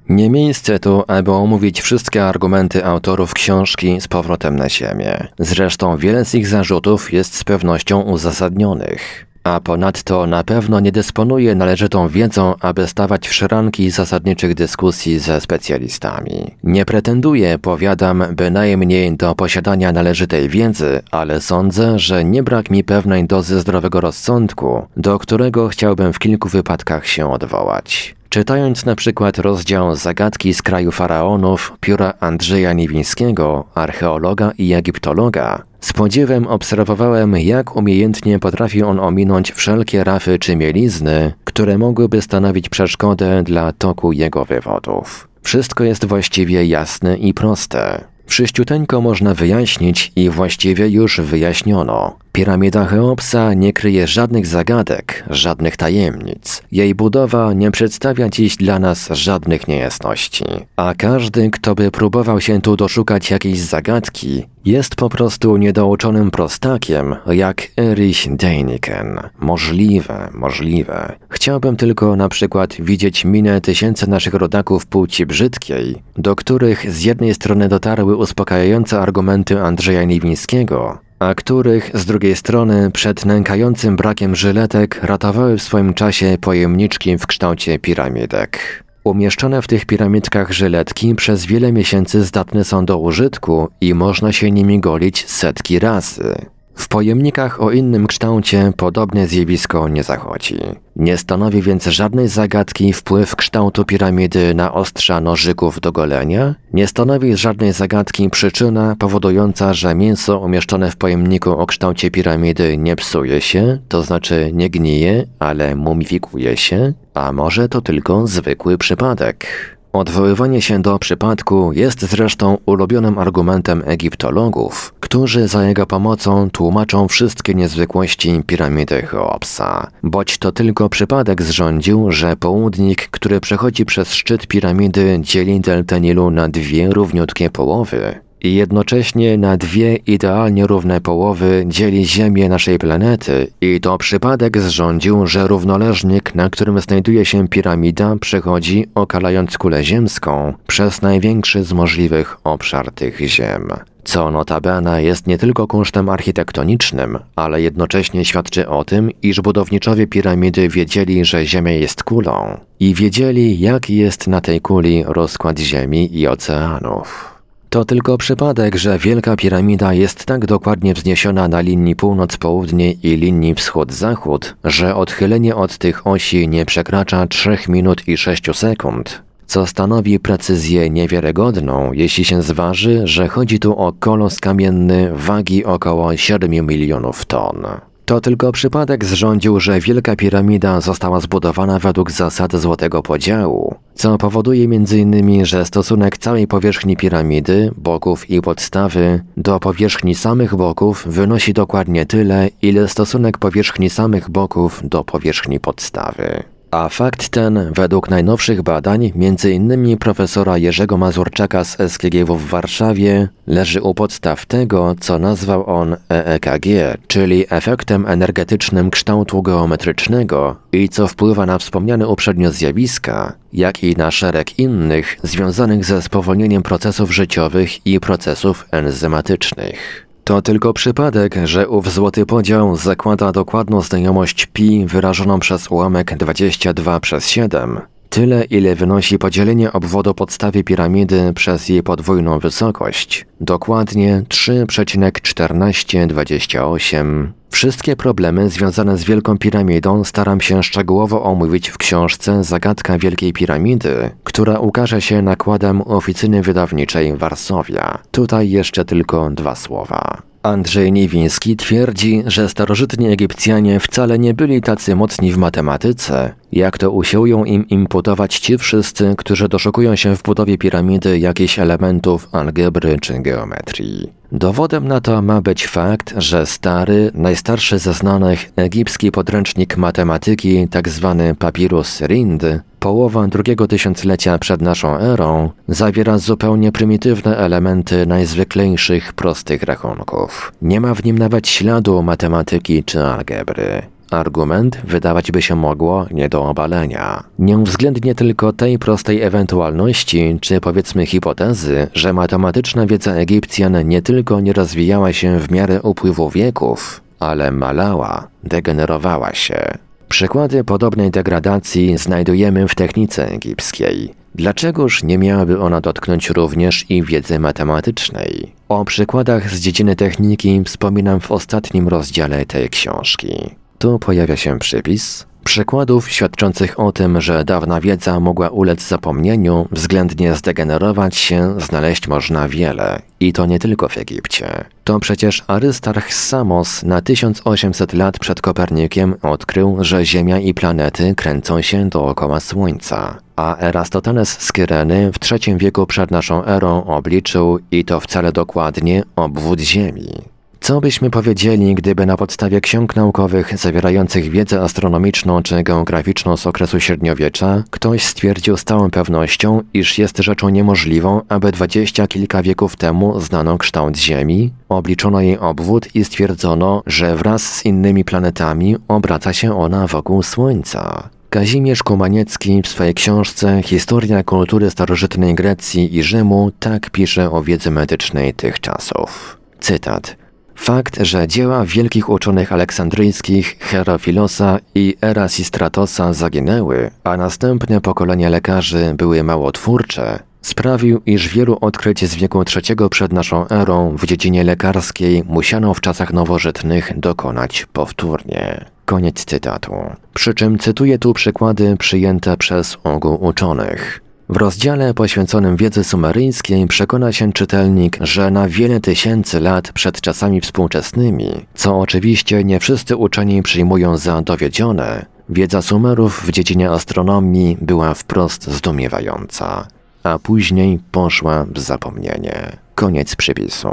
Speaker 2: Nie miejsce tu, aby omówić wszystkie argumenty autorów książki z powrotem na ziemię. Zresztą wiele z ich zarzutów jest z pewnością uzasadnionych. A ponadto na pewno nie dysponuje należytą wiedzą, aby stawać w szranki zasadniczych dyskusji ze specjalistami. Nie pretenduję, powiadam, bynajmniej do posiadania należytej wiedzy, ale sądzę, że nie brak mi pewnej dozy zdrowego rozsądku, do którego chciałbym w kilku wypadkach się odwołać. Czytając na przykład rozdział Zagadki z kraju faraonów pióra Andrzeja Niwińskiego, archeologa i egiptologa, z podziwem obserwowałem, jak umiejętnie potrafi on ominąć wszelkie rafy czy mielizny, które mogłyby stanowić przeszkodę dla toku jego wywodów. Wszystko jest właściwie jasne i proste. Wszyściuteńko można wyjaśnić i właściwie już wyjaśniono. Piramida Cheopsa nie kryje żadnych zagadek, żadnych tajemnic. Jej budowa nie przedstawia dziś dla nas żadnych niejasności. A każdy, kto by próbował się tu doszukać jakiejś zagadki, jest po prostu niedouczonym prostakiem, jak Erich Däniken. Możliwe, możliwe. Chciałbym tylko na przykład widzieć minę tysięcy naszych rodaków płci brzydkiej, do których z jednej strony dotarły uspokajające argumenty Andrzeja Niwińskiego, a których z drugiej strony przed nękającym brakiem żyletek ratowały w swoim czasie pojemniczki w kształcie piramidek. Umieszczone w tych piramidkach żyletki przez wiele miesięcy zdatne są do użytku i można się nimi golić setki razy. W pojemnikach o innym kształcie podobne zjawisko nie zachodzi. Nie stanowi więc żadnej zagadki wpływ kształtu piramidy na ostrza nożyków do golenia, nie stanowi żadnej zagadki przyczyna powodująca, że mięso umieszczone w pojemniku o kształcie piramidy nie psuje się, to znaczy nie gnije, ale mumifikuje się, a może to tylko zwykły przypadek. Odwoływanie się do przypadku jest zresztą ulubionym argumentem egiptologów, którzy za jego pomocą tłumaczą wszystkie niezwykłości piramidy Cheopsa. Boć to tylko przypadek zrządził, że południk, który przechodzi przez szczyt piramidy dzieli deltę Nilu na dwie równiutkie połowy, i jednocześnie na dwie idealnie równe połowy dzieli Ziemię naszej planety i to przypadek zrządził, że równoleżnik, na którym znajduje się piramida, przechodzi, okalając kulę ziemską, przez największy z możliwych obszar tych ziem. Co notabene jest nie tylko kunsztem architektonicznym, ale jednocześnie świadczy o tym, iż budowniczowie piramidy wiedzieli, że Ziemia jest kulą i wiedzieli, jaki jest na tej kuli rozkład Ziemi i oceanów. To tylko przypadek, że Wielka Piramida jest tak dokładnie wzniesiona na linii północ-południe i linii wschód-zachód, że odchylenie od tych osi nie przekracza 3 minut i 6 sekund, co stanowi precyzję niewiarygodną, jeśli się zważy, że chodzi tu o kolos kamienny wagi około 7 milionów ton. To tylko przypadek zrządził, że Wielka Piramida została zbudowana według zasad złotego podziału, co powoduje m.in., że stosunek całej powierzchni piramidy, boków i podstawy do powierzchni samych boków wynosi dokładnie tyle, ile stosunek powierzchni samych boków do powierzchni podstawy. A fakt ten, według najnowszych badań, m.in. profesora Jerzego Mazurczaka z SKGW w Warszawie, leży u podstaw tego, co nazwał on EEKG, czyli efektem energetycznym kształtu geometrycznego i co wpływa na wspomniane uprzednio zjawiska, jak i na szereg innych związanych ze spowolnieniem procesów życiowych i procesów enzymatycznych. To tylko przypadek, że ów złoty podział zakłada dokładną znajomość pi wyrażoną przez ułamek 22 przez 7, tyle ile wynosi podzielenie obwodu podstawy piramidy przez jej podwójną wysokość, dokładnie 3,1428. Wszystkie problemy związane z Wielką Piramidą staram się szczegółowo omówić w książce Zagadka Wielkiej Piramidy, która ukaże się nakładem oficyny wydawniczej Warszawia. Tutaj jeszcze tylko dwa słowa. Andrzej Niwiński twierdzi, że starożytni Egipcjanie wcale nie byli tacy mocni w matematyce, jak to usiłują im imputować ci wszyscy, którzy doszukują się w budowie piramidy jakichś elementów algebry czy geometrii. Dowodem na to ma być fakt, że stary, najstarszy ze znanych egipski podręcznik matematyki, tzw. Tak papirus Rind, połowa drugiego tysiąclecia przed naszą erą, zawiera zupełnie prymitywne elementy najzwyklejszych prostych rachunków. Nie ma w nim nawet śladu matematyki czy algebry. argument wydawać by się mogło nie do obalenia. Nie uwzględnię tylko tej prostej ewentualności, czy powiedzmy hipotezy, że matematyczna wiedza Egipcjan nie tylko nie rozwijała się w miarę upływu wieków, ale malała, degenerowała się. Przykłady podobnej degradacji znajdujemy w technice egipskiej. Dlaczegoż nie miałaby ona dotknąć również i wiedzy matematycznej? O przykładach z dziedziny techniki wspominam w ostatnim rozdziale tej książki. Tu pojawia się przypis, Przykładów świadczących o tym, że dawna wiedza mogła ulec zapomnieniu, względnie zdegenerować się, znaleźć można wiele. I to nie tylko w Egipcie. To przecież Arystarch Samos na 1800 lat przed Kopernikiem odkrył, że Ziemia i planety kręcą się dookoła Słońca. A Erastotenes z Kyreny w III wieku przed naszą erą obliczył, i to wcale dokładnie, obwód Ziemi. Co byśmy powiedzieli, gdyby na podstawie ksiąg naukowych zawierających wiedzę astronomiczną czy geograficzną z okresu średniowiecza ktoś stwierdził z całą pewnością, iż jest rzeczą niemożliwą, aby dwadzieścia kilka wieków temu znano kształt Ziemi, obliczono jej obwód i stwierdzono, że wraz z innymi planetami obraca się ona wokół Słońca. Kazimierz Kumaniecki w swojej książce Historia kultury starożytnej Grecji i Rzymu tak pisze o wiedzy medycznej tych czasów. Cytat. Fakt, że dzieła wielkich uczonych aleksandryjskich Herofilosa i Erasistratosa zaginęły, a następne pokolenia lekarzy były małotwórcze, sprawił, iż wielu odkryć z wieku III przed naszą erą w dziedzinie lekarskiej musiano w czasach nowożytnych dokonać powtórnie. Koniec cytatu. Przy czym cytuję tu przykłady przyjęte przez ogół uczonych. W rozdziale poświęconym wiedzy sumeryjskiej przekona się czytelnik, że na wiele tysięcy lat przed czasami współczesnymi, co oczywiście nie wszyscy uczeni przyjmują za dowiedzione, wiedza Sumerów w dziedzinie astronomii była wprost zdumiewająca, a później poszła w zapomnienie. Koniec przypisu.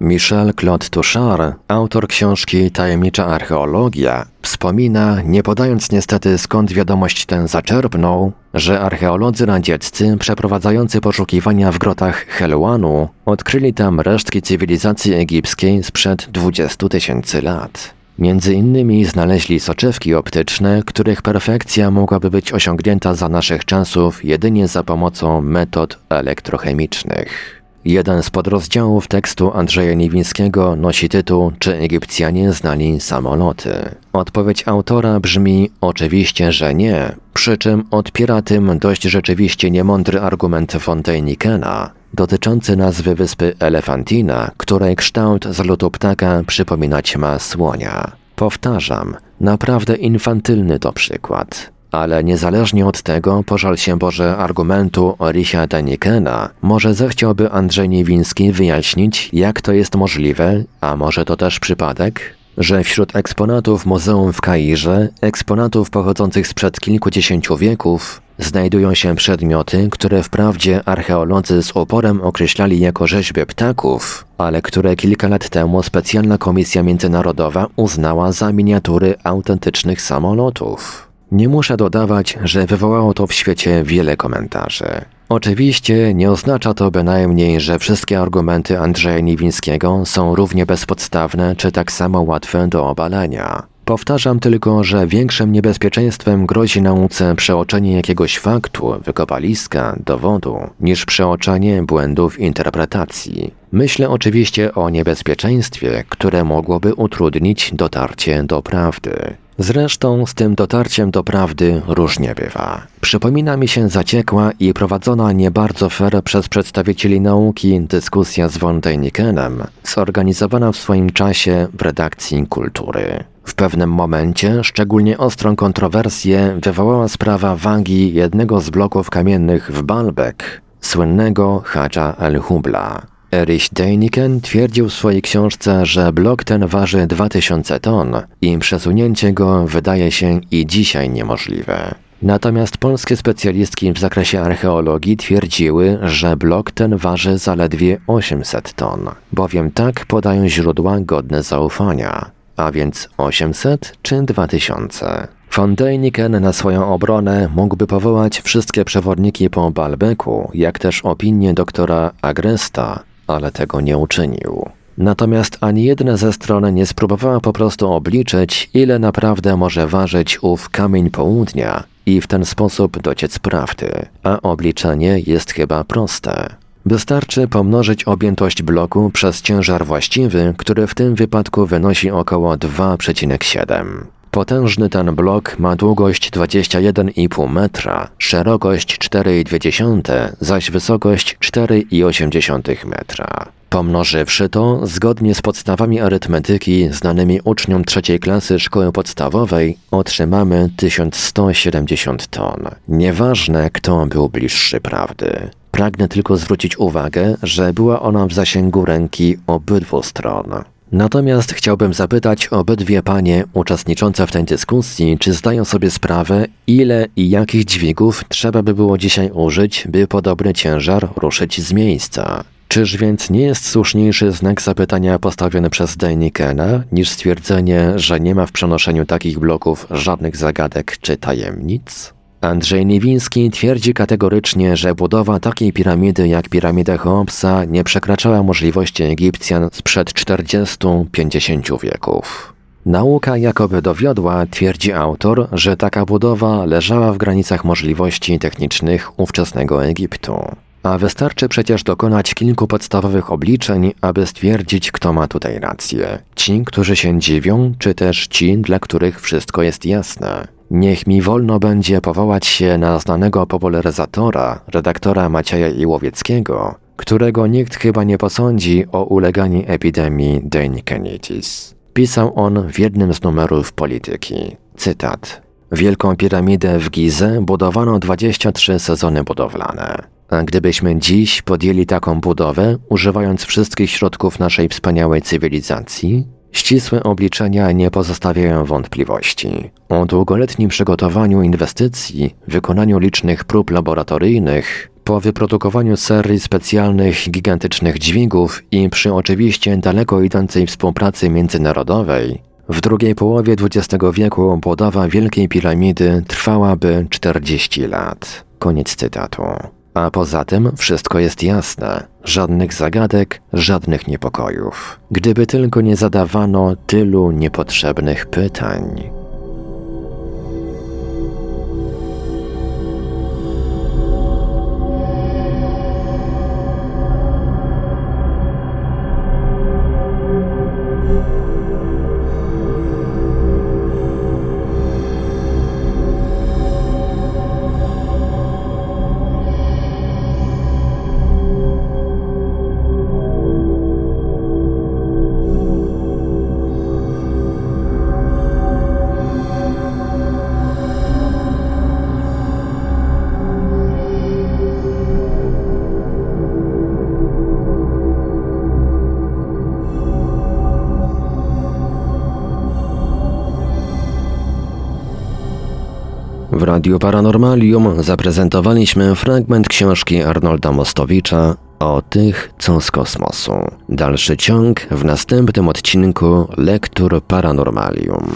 Speaker 2: Michel Claude Touchard, autor książki Tajemnicza Archeologia, wspomina, nie podając niestety skąd wiadomość tę zaczerpnął, że archeolodzy radzieccy przeprowadzający poszukiwania w grotach Helwanu odkryli tam resztki cywilizacji egipskiej sprzed 20 tysięcy lat. Między innymi znaleźli soczewki optyczne, których perfekcja mogłaby być osiągnięta za naszych czasów jedynie za pomocą metod elektrochemicznych. Jeden z podrozdziałów tekstu Andrzeja Niewińskiego nosi tytuł Czy Egipcjanie znali samoloty? Odpowiedź autora brzmi oczywiście, że nie, przy czym odpiera tym dość rzeczywiście niemądry argument Fontainikena dotyczący nazwy wyspy Elefantina, której kształt z lotu ptaka przypominać ma słonia. Powtarzam, naprawdę infantylny to przykład. Ale niezależnie od tego, pożal się Boże argumentu Orisia Danikena, może zechciałby Andrzej Niewiński wyjaśnić, jak to jest możliwe, a może to też przypadek, że wśród eksponatów muzeum w Kairze, eksponatów pochodzących sprzed kilkudziesięciu wieków, znajdują się przedmioty, które wprawdzie archeolodzy z oporem określali jako rzeźby ptaków, ale które kilka lat temu specjalna komisja międzynarodowa uznała za miniatury autentycznych samolotów. Nie muszę dodawać, że wywołało to w świecie wiele komentarzy. Oczywiście nie oznacza to bynajmniej, że wszystkie argumenty Andrzeja Niwińskiego są równie bezpodstawne czy tak samo łatwe do obalenia. Powtarzam tylko, że większym niebezpieczeństwem grozi nauce przeoczenie jakiegoś faktu, wykopaliska, dowodu, niż przeoczenie błędów interpretacji. Myślę oczywiście o niebezpieczeństwie, które mogłoby utrudnić dotarcie do prawdy. Zresztą z tym dotarciem do prawdy różnie bywa. Przypomina mi się zaciekła i prowadzona nie bardzo fair przez przedstawicieli nauki dyskusja z von zorganizowana w swoim czasie w redakcji Kultury. W pewnym momencie szczególnie ostrą kontrowersję wywołała sprawa wagi jednego z bloków kamiennych w Baalbek, słynnego Hadża el-Hubla. Erich Däniken twierdził w swojej książce, że blok ten waży 2000 ton i przesunięcie go wydaje się i dzisiaj niemożliwe. Natomiast polskie specjalistki w zakresie archeologii twierdziły, że blok ten waży zaledwie 800 ton, bowiem tak podają źródła godne zaufania, a więc 800 czy 2000. Von Däniken na swoją obronę mógłby powołać wszystkie przewodniki po Balbeku, jak też opinię doktora Agresta, ale tego nie uczynił. Natomiast ani jedna ze stron nie spróbowała po prostu obliczyć, ile naprawdę może ważyć ów kamień południa i w ten sposób dociec prawdy. A obliczenie jest chyba proste. Wystarczy pomnożyć objętość bloku przez ciężar właściwy, który w tym wypadku wynosi około 2,7. Potężny ten blok ma długość 21,5 metra, szerokość 4,2, zaś wysokość 4,8 metra. Pomnożywszy to, zgodnie z podstawami arytmetyki znanymi uczniom trzeciej klasy szkoły podstawowej, otrzymamy 1170 ton. Nieważne, kto był bliższy prawdy. Pragnę tylko zwrócić uwagę, że była ona w zasięgu ręki obydwu stron. Natomiast chciałbym zapytać obydwie panie uczestniczące w tej dyskusji, czy zdają sobie sprawę, ile i jakich dźwigów trzeba by było dzisiaj użyć, by podobny ciężar ruszyć z miejsca. Czyż więc nie jest słuszniejszy znak zapytania postawiony przez Deinikena niż stwierdzenie, że nie ma w przenoszeniu takich bloków żadnych zagadek czy tajemnic? Andrzej Niwiński twierdzi kategorycznie, że budowa takiej piramidy jak piramida Cheopsa nie przekraczała możliwości Egipcjan sprzed 40-50 wieków. Nauka jakoby dowiodła, twierdzi autor, że taka budowa leżała w granicach możliwości technicznych ówczesnego Egiptu. A wystarczy przecież dokonać kilku podstawowych obliczeń, aby stwierdzić, kto ma tutaj rację. Ci, którzy się dziwią, czy też ci, dla których wszystko jest jasne. Niech mi wolno będzie powołać się na znanego popularyzatora, redaktora Macieja Iłowieckiego, którego nikt chyba nie posądzi o uleganie epidemii Deinkenitis. Pisał on w jednym z numerów Polityki. Cytat. Wielką piramidę w Gizę budowano 23 sezony budowlane. A gdybyśmy dziś podjęli taką budowę, używając wszystkich środków naszej wspaniałej cywilizacji, Ścisłe obliczenia nie pozostawiają wątpliwości. O długoletnim przygotowaniu inwestycji, wykonaniu licznych prób laboratoryjnych, po wyprodukowaniu serii specjalnych gigantycznych dźwigów i przy oczywiście daleko idącej współpracy międzynarodowej, w drugiej połowie XX wieku budowa Wielkiej Piramidy trwałaby 40 lat. Koniec cytatu. A poza tym wszystko jest jasne. Żadnych zagadek, żadnych niepokojów. Gdyby tylko nie zadawano tylu niepotrzebnych pytań. Radiu Paranormalium zaprezentowaliśmy fragment książki Arnolda Mostowicza o tych, co z kosmosu. Dalszy ciąg w następnym odcinku Lektur Paranormalium.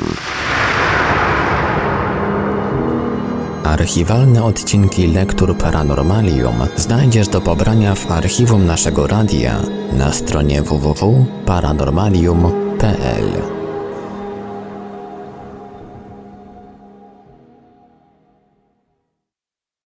Speaker 1: Archiwalne odcinki Lektur Paranormalium znajdziesz do pobrania w archiwum naszego radia na stronie www.paranormalium.pl.